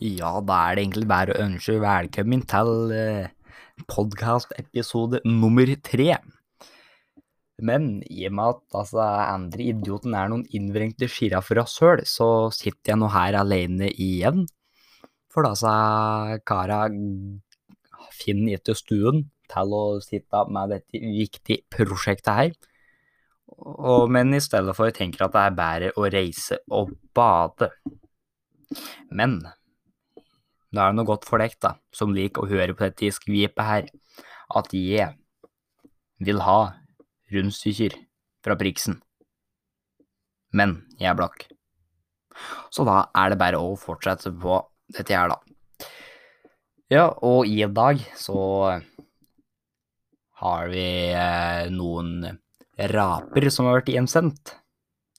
Ja, da er det egentlig bare å ønske velkommen til eh, podkast-episode nummer tre. Men i og med at altså, andre idioten er noen innvrengte søl, så sitter jeg nå her alene igjen. For da sa kara finner ikke stuen til å sitte med dette viktige prosjektet her. Og, men i stedet for tenker at det er bedre å reise og bade. Men da er det noe godt for deg, da, som liker å høre på dette skvipet her, at jeg vil ha rundstykker fra Priksen. Men jeg er blakk. Så da er det bare å fortsette på dette her, da. Ja, og i dag så har vi eh, noen raper som har vært hjemsendt,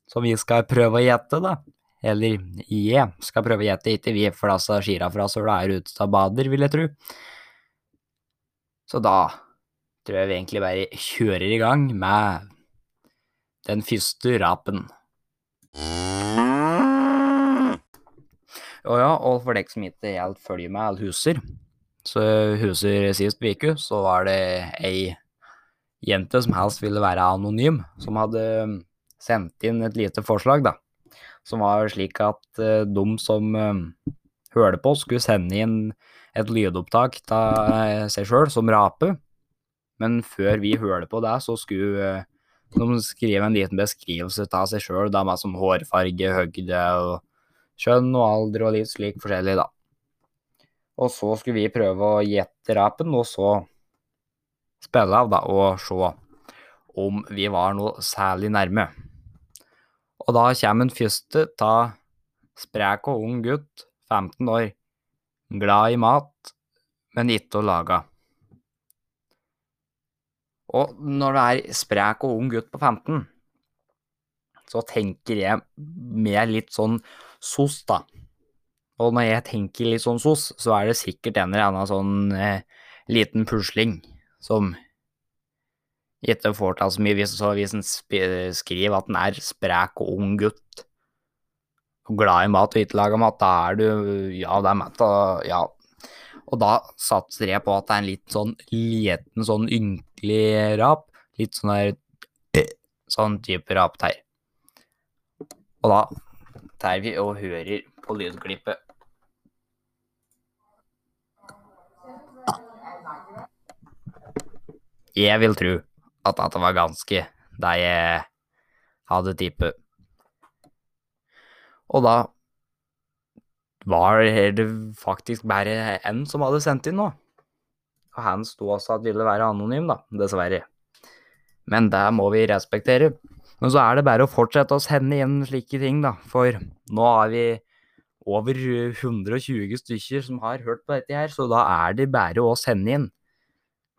som vi skal prøve å gjette, da. Eller jeg skal prøve å gjette, ikke vi, for altså sjirafrasøla er ute av bader, vil jeg tro. Så da tror jeg vi egentlig bare kjører i gang med den første rapen. Og ja, og for dere som ikke helt følger med eller huser, så huser sist uke, så var det ei jente som helst ville være anonym, som hadde sendt inn et lite forslag, da. Som var slik at uh, de som uh, hørte på, skulle sende inn et lydopptak av uh, seg sjøl som rape. Men før vi hørte på det, så skulle de skrive en liten beskrivelse av seg sjøl, med som hårfarge, høgde og kjønn og alder og litt slik forskjellig, da. Og så skulle vi prøve å gjette rapen, og så spille av, da, og se om vi var noe særlig nærme. Og da kommer den første ta sprek og ung gutt, 15 år, glad i mat, men ikke å lage. Og når du er sprek og ung gutt på 15, så tenker jeg mer litt sånn sos, da. Og når jeg tenker litt sånn sos, så er det sikkert en eller annen sånn eh, liten pusling som ikke får til så mye. Hvis, så hvis en skriver at en er sprek og ung gutt, og glad i mat og ikke lager mat, da er du Ja, det er mat, og ja. Og da satser jeg på at det er en litt sånn liten, sånn ynkelig rap. Litt sånn der Sånn type rap der. Og da tar vi og hører på lydklippet. Jeg vil tro at dette var ganske det jeg hadde tippet. Og da var det faktisk bare én som hadde sendt inn noe. Og han sto også at ville være anonym, da, dessverre. Men det må vi respektere. Men så er det bare å fortsette å sende inn slike ting, da. For nå har vi over 120 stykker som har hørt på dette her, så da er det bare å sende inn.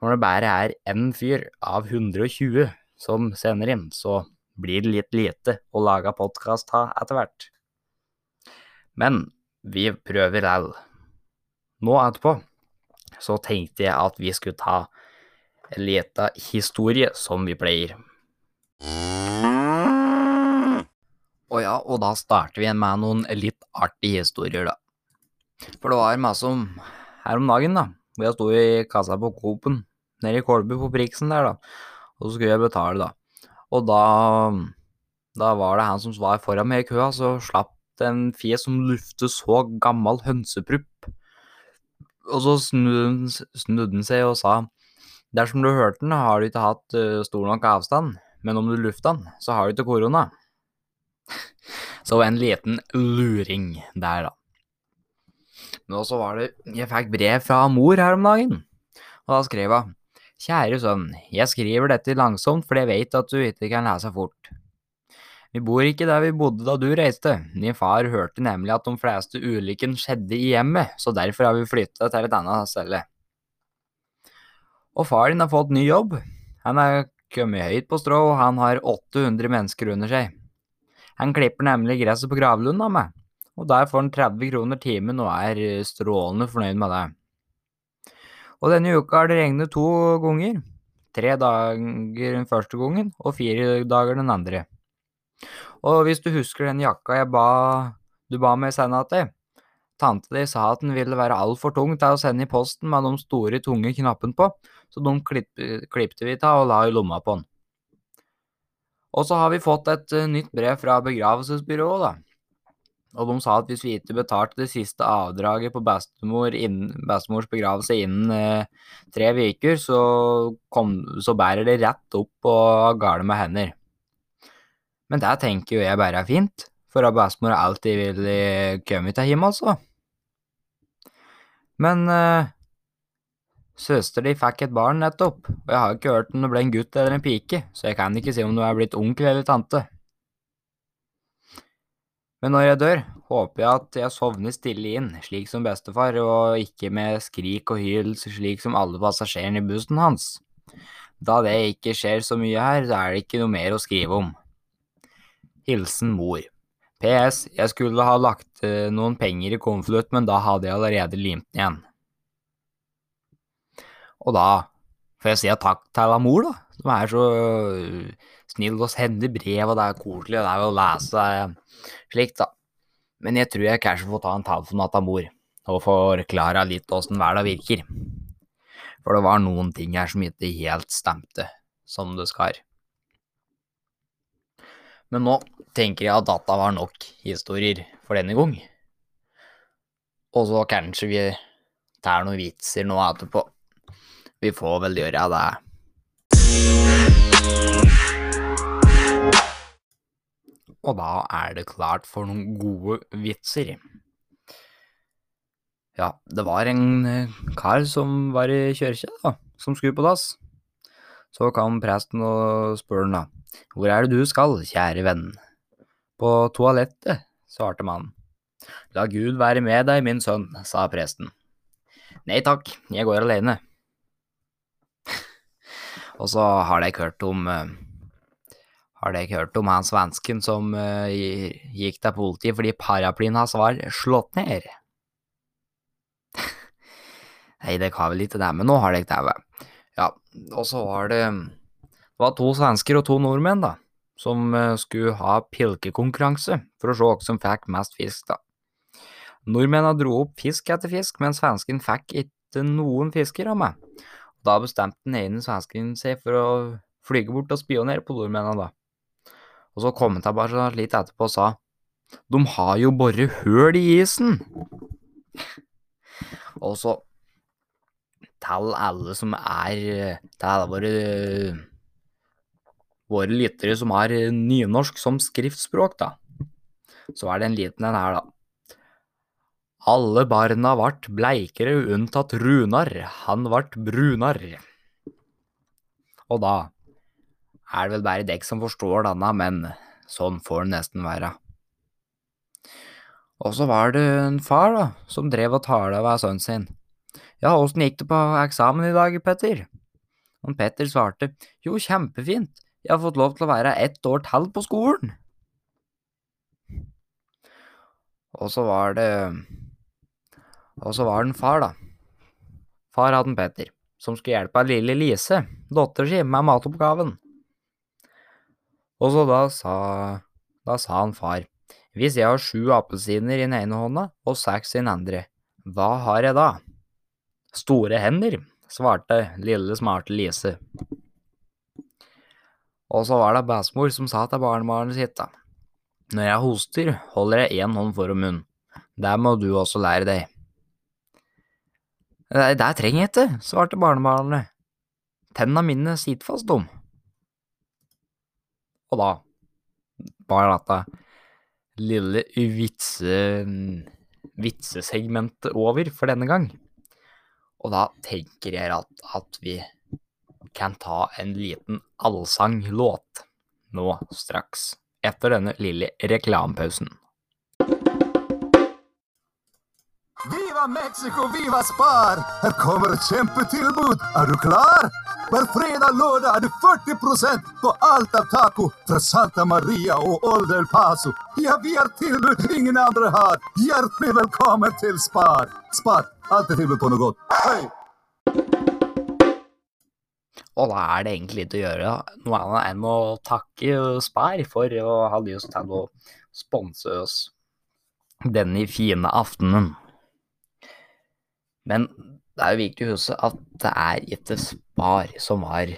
Når det bare er én fyr av 120 som sender inn, så blir det litt lite å lage podkast av etter hvert. Men vi prøver lell. Nå etterpå så tenkte jeg at vi skulle ta en liten historie, som vi pleier. Og ja, og da starter vi med noen litt artige historier, da. For det var masse om her om dagen, da, hvor jeg sto i kassa på Coop-en nede i Kolbu på Priksen der, da. Og så skulle jeg betale, da. Og da Da var det han som var foran meg i køa, så slapp en fjes som luftet så gammel hønseprupp. Og så snudde han seg og sa Dersom du hørte den, har du ikke hatt uh, stor nok avstand, men om du lufta den, så har du ikke korona. Så en liten luring der, da. Men også var det Jeg fikk brev fra mor her om dagen, og da skrev hun Kjære sønn, jeg skriver dette langsomt fordi jeg vet at du ikke kan lese fort. Vi bor ikke der vi bodde da du reiste. Din far hørte nemlig at de fleste ulykkene skjedde i hjemmet, så derfor har vi flyttet til et annet sted. Og far din har fått ny jobb. Han er kommet høyt på strå, og han har 800 mennesker under seg. Han klipper nemlig gresset på gravlunden av meg, og der får han 30 kroner timen og er strålende fornøyd med det. Og denne uka har det regnet to ganger. Tre dager den første gangen og fire dager den andre. Og hvis du husker den jakka jeg ba, du ba meg sende til, tante di sa at den ville være altfor tung til å sende i posten med de store, tunge knappene på, så de klippte vi av og la i lomma på den. Og så har vi fått et uh, nytt brev fra begravelsesbyrået, da. Og de sa at hvis vi ikke betalte det siste avdraget på bestemor innen, bestemors begravelse innen eh, tre uker, så, så, bærer det rett opp på gale med hender. Men det tenker jo jeg bare er fint, for at bestemor alltid vil komme til hjem, altså. Men eh, Søster di fikk et barn nettopp, og jeg har ikke hørt om det ble en gutt eller en pike, så jeg kan ikke si om du er blitt onkel eller tante. Men når jeg dør, håper jeg at jeg sovner stille inn, slik som bestefar, og ikke med skrik og hyl, slik som alle passasjerene i bussen hans. Da det ikke skjer så mye her, så er det ikke noe mer å skrive om. Hilsen mor. PS. Jeg skulle ha lagt uh, noen penger i konvolutt, men da hadde jeg allerede limt den igjen. Og da får jeg si takk til mor, da, som er så snill og sender brev, og det er koselig og det er jo å lese slikt, da. Men jeg tror jeg kanskje får ta en telefon til mor og forklare litt åssen verden virker. For det var noen ting her som ikke helt stemte som det skal. Men nå tenker jeg at data var nok historier for denne gang. Og så kanskje vi tar noen vitser nå etterpå. Vi får vel gjøre det. Og da er det klart for noen gode vitser. Ja, det var en eh, kar som var i kirka, da, som skulle på dass. Så kom presten og spurte han da, hvor er det du skal, kjære venn? På toalettet, svarte mannen. La Gud være med deg, min sønn, sa presten. Nei takk, jeg går alene. Og så har dere hørt om uh, Har dere hørt om han svensken som uh, gikk til politiet fordi paraplyen hans var slått ned? Nei, dere har vel ikke det, men nå har dere det. Ja, og så var det Det var to svensker og to nordmenn, da, som uh, skulle ha pilkekonkurranse for å se hvem som fikk mest fisk, da. Nordmennene dro opp fisk etter fisk, men svensken fikk ikke noen fisker av meg. Da bestemte den ene svensken seg for å flyge bort og spionere på nordmennene, da. Og så kom han tilbake litt etterpå og sa De har jo bare høl i isen! og så til alle som er Til våre våre lyttere som har nynorsk som skriftspråk, da, så er det en liten en her, da. Alle barna vart bleikere unntatt Runar, han vart brunar. Og da er det vel bare dekk som forstår denne, men sånn får det nesten være. Og så var det en far, da, som drev og tala ved sønnen sin. Ja, åssen gikk det på eksamen i dag, Petter? Og Petter svarte, jo, kjempefint, jeg har fått lov til å være ett år til på skolen. Og så var det og så var det en far, da. Far hadde en Petter, som skulle hjelpe lille Lise, dattera si, med matoppgaven. Og så da sa, da sa han far, hvis jeg har sju appelsiner i den ene hånda og seks i den andre, hva har jeg da? Store hender, svarte lille, smarte Lise. Og så var det bestemor som sa til barnebarnet sitt, da, når jeg hoster, holder jeg én hånd foran munnen. Det må du også lære deg. Det, det trenger jeg ikke, svarte barnebarnet. Tenna mine sitter fast, dum. Og da var dette lille vitse, vitsesegmentet over for denne gang. Og da tenker jeg at, at vi kan ta en liten allsanglåt nå straks, etter denne lille reklamepausen. Viva Mexico, viva Spar! Her kommer et kjempetilbud. Er du klar? Hver fredag lørdag er det 40 på alt av taco fra Santa Maria og Old El Paso. Ja, vi har tilbud ingen andre har. Hjertelig velkommen til Spar. Spar, alltid tilbud på noe godt. Hei! Og da er det egentlig litt å gjøre noe annet enn å takke Spar for å ha lyst til å sponse oss denne fine aftenen. Men det er jo viktig å huske at det er ikke Spar som var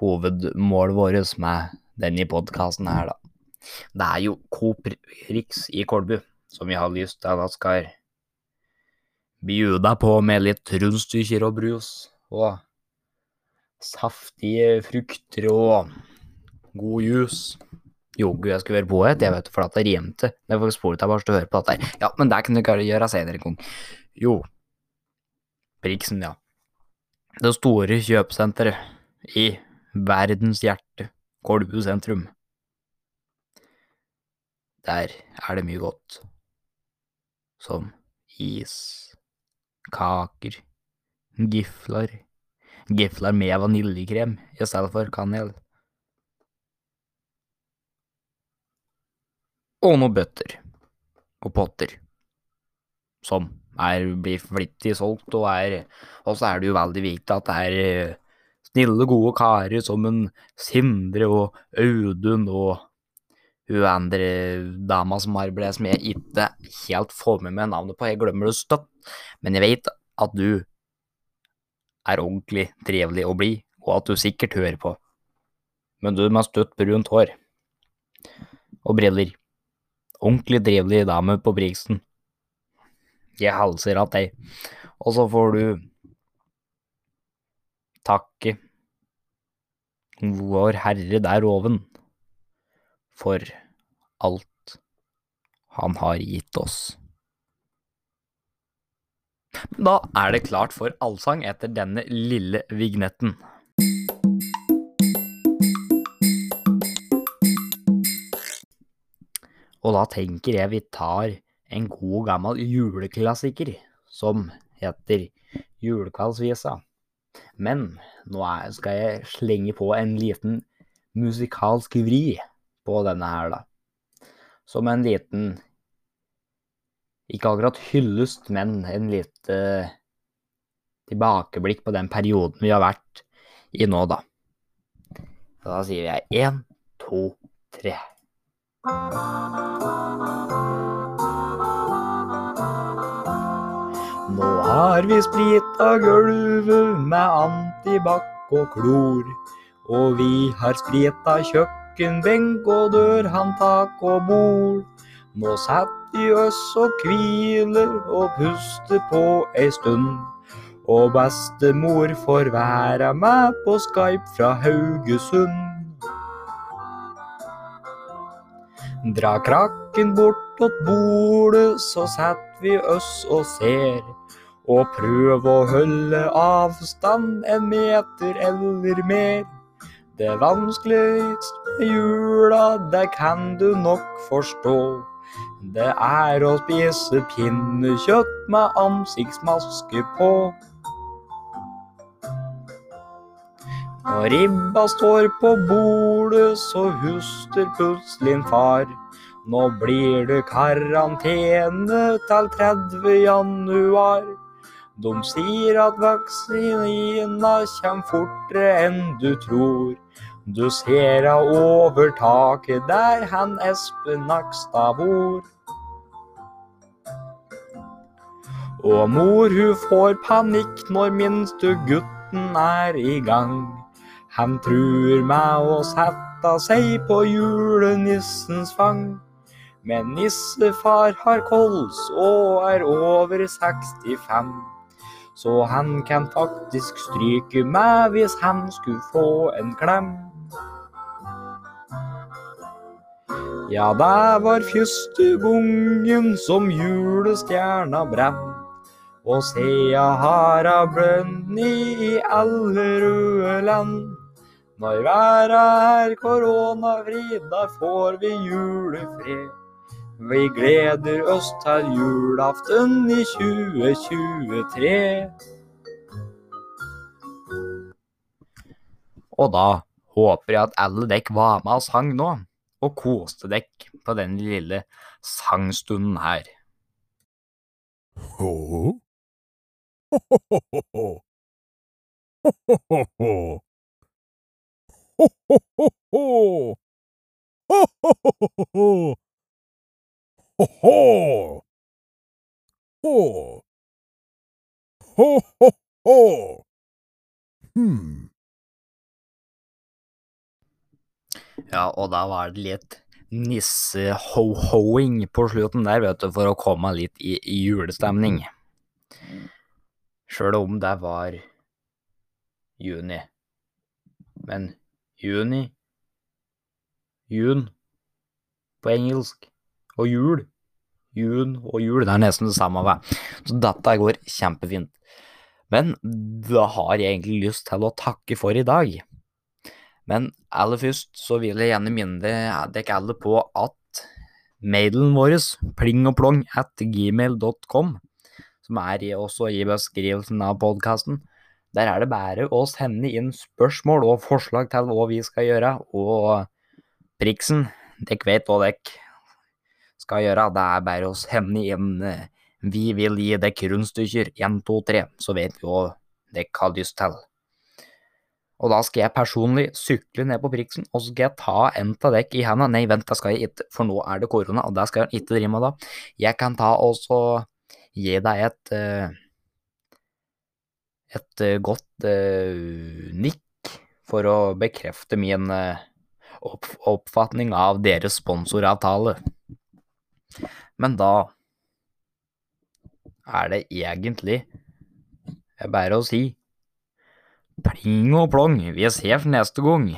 hovedmålet vårt med denne podkasten her, da. Det er jo Coop Rix i Kolbu som vi har lyst til at skal bjuda på med litt rundstykker og brus og saftige frukter og god juice. Jo, gud, jeg skulle være poet, jeg vet for at det rimte. Det sporet jeg bare til å høre på dette. Ja, men det kan du ikke gjøre senere en gang. Jo, Priksen, ja. Det store kjøpesenteret i verdens hjerte, Kolbu sentrum. Der er det mye godt. Som is, kaker, gifler Gifler med vaniljekrem i stedet for kanel. Og noen bøtter og potter som er, blir flittig solgt, og er Og så er det jo veldig viktig at det er eh, snille, gode karer som en Sindre og Audun og hun andre dama som har blitt som jeg ikke helt får med meg navnet på, jeg glemmer det støtt, men jeg vet at du er ordentlig trivelig å bli, og at du sikkert hører på. Men du med støtt brunt hår og briller. Ordentlig trivelig dame på Brigsen. Jeg halser av deg. Og så får du takke Vår Herre der oven for alt Han har gitt oss. Da er det klart for allsang etter denne lille vignetten. Og da tenker jeg vi tar en god gammel juleklassiker som heter Julekveldsvisa. Men nå skal jeg slenge på en liten musikalsk vri på denne her, da. Som en liten Ikke akkurat hyllest, men en lite tilbakeblikk på den perioden vi har vært i nå, da. Så da sier jeg én, to, tre. Nå har vi splita gulvet med antibac og klor. Og vi har splita kjøkkenbenk og dørhåndtak og bord. Nå setter vi oss og hviler og puster på ei stund. Og bestemor får være med på Skype fra Haugesund. Dra krakken bort åt bordet, så setter vi oss og ser. Og prøv å holde avstand en meter eller mer. Det vanskeligste med jula, det kan du nok forstå. Det er å spise pinnekjøtt med ansiktsmaske på. Når ribba står på bordet, så huster plutselig en far. Nå blir det karantene til 30. januar. De sier at vaksinina kommer fortere enn du tror. Du ser av overtaket der han Espen Nakstad bor. Og mor hun får panikk når minste gutten er i gang. Han truer med å sette seg på julenissens fang. Men nissefar har kols og er over 65. Så han kan faktisk stryke meg hvis han skulle få en klem. Ja, det var første gangen som julestjerna brenn. Og sea har hun brønn i alle røde land. Når verda er koronafri, da får vi julefred. Vi gleder oss til julaften i 2023. Og da håper jeg at alle dekk var med og sang nå, og koste dekk på den lille sangstunden her. Ho? Ho, ho, ho, ho, ho. Ho, ho, ho, ho. Ho, ho, ho, ho. Ho, ho, ho, ho, ho. Ho, ho. Ho. Ho-ho-ho! Hmm. Ja, og da var det litt nisse-ho-hoing på slutten der, vet du, for å komme litt i, i julestemning. Sjøl om det var juni. Men juni Jun på engelsk. Og jul. Jun og jul, det er nesten det samme. hva? Så dette går kjempefint. Men da har jeg egentlig lyst til å takke for i dag. Men aller først så vil jeg gjerne minne dere alle på at mailen vår, plingogplong at gmail.com, som er også i beskrivelsen av podkasten, der er det bare å sende inn spørsmål og forslag til hva vi skal gjøre, og priksen, dere vet hva dere skal gjøre, det er bare å sende inn eh, vi vil gi dere rundstykker 1, 2, 3, så vet vi hva dere har lyst til. Og da skal jeg personlig sykle ned på priksen, og så skal jeg ta en av dere i henda. Nei, vent, det skal jeg ikke, for nå er det korona, og det skal jeg ikke drive med da. Jeg kan ta og så gi deg et eh, et eh, godt uh, nikk for å bekrefte min uh, opp oppfatning av deres sponsoravtale. Men da er det egentlig bare å si pling og plong, vi ses neste gang.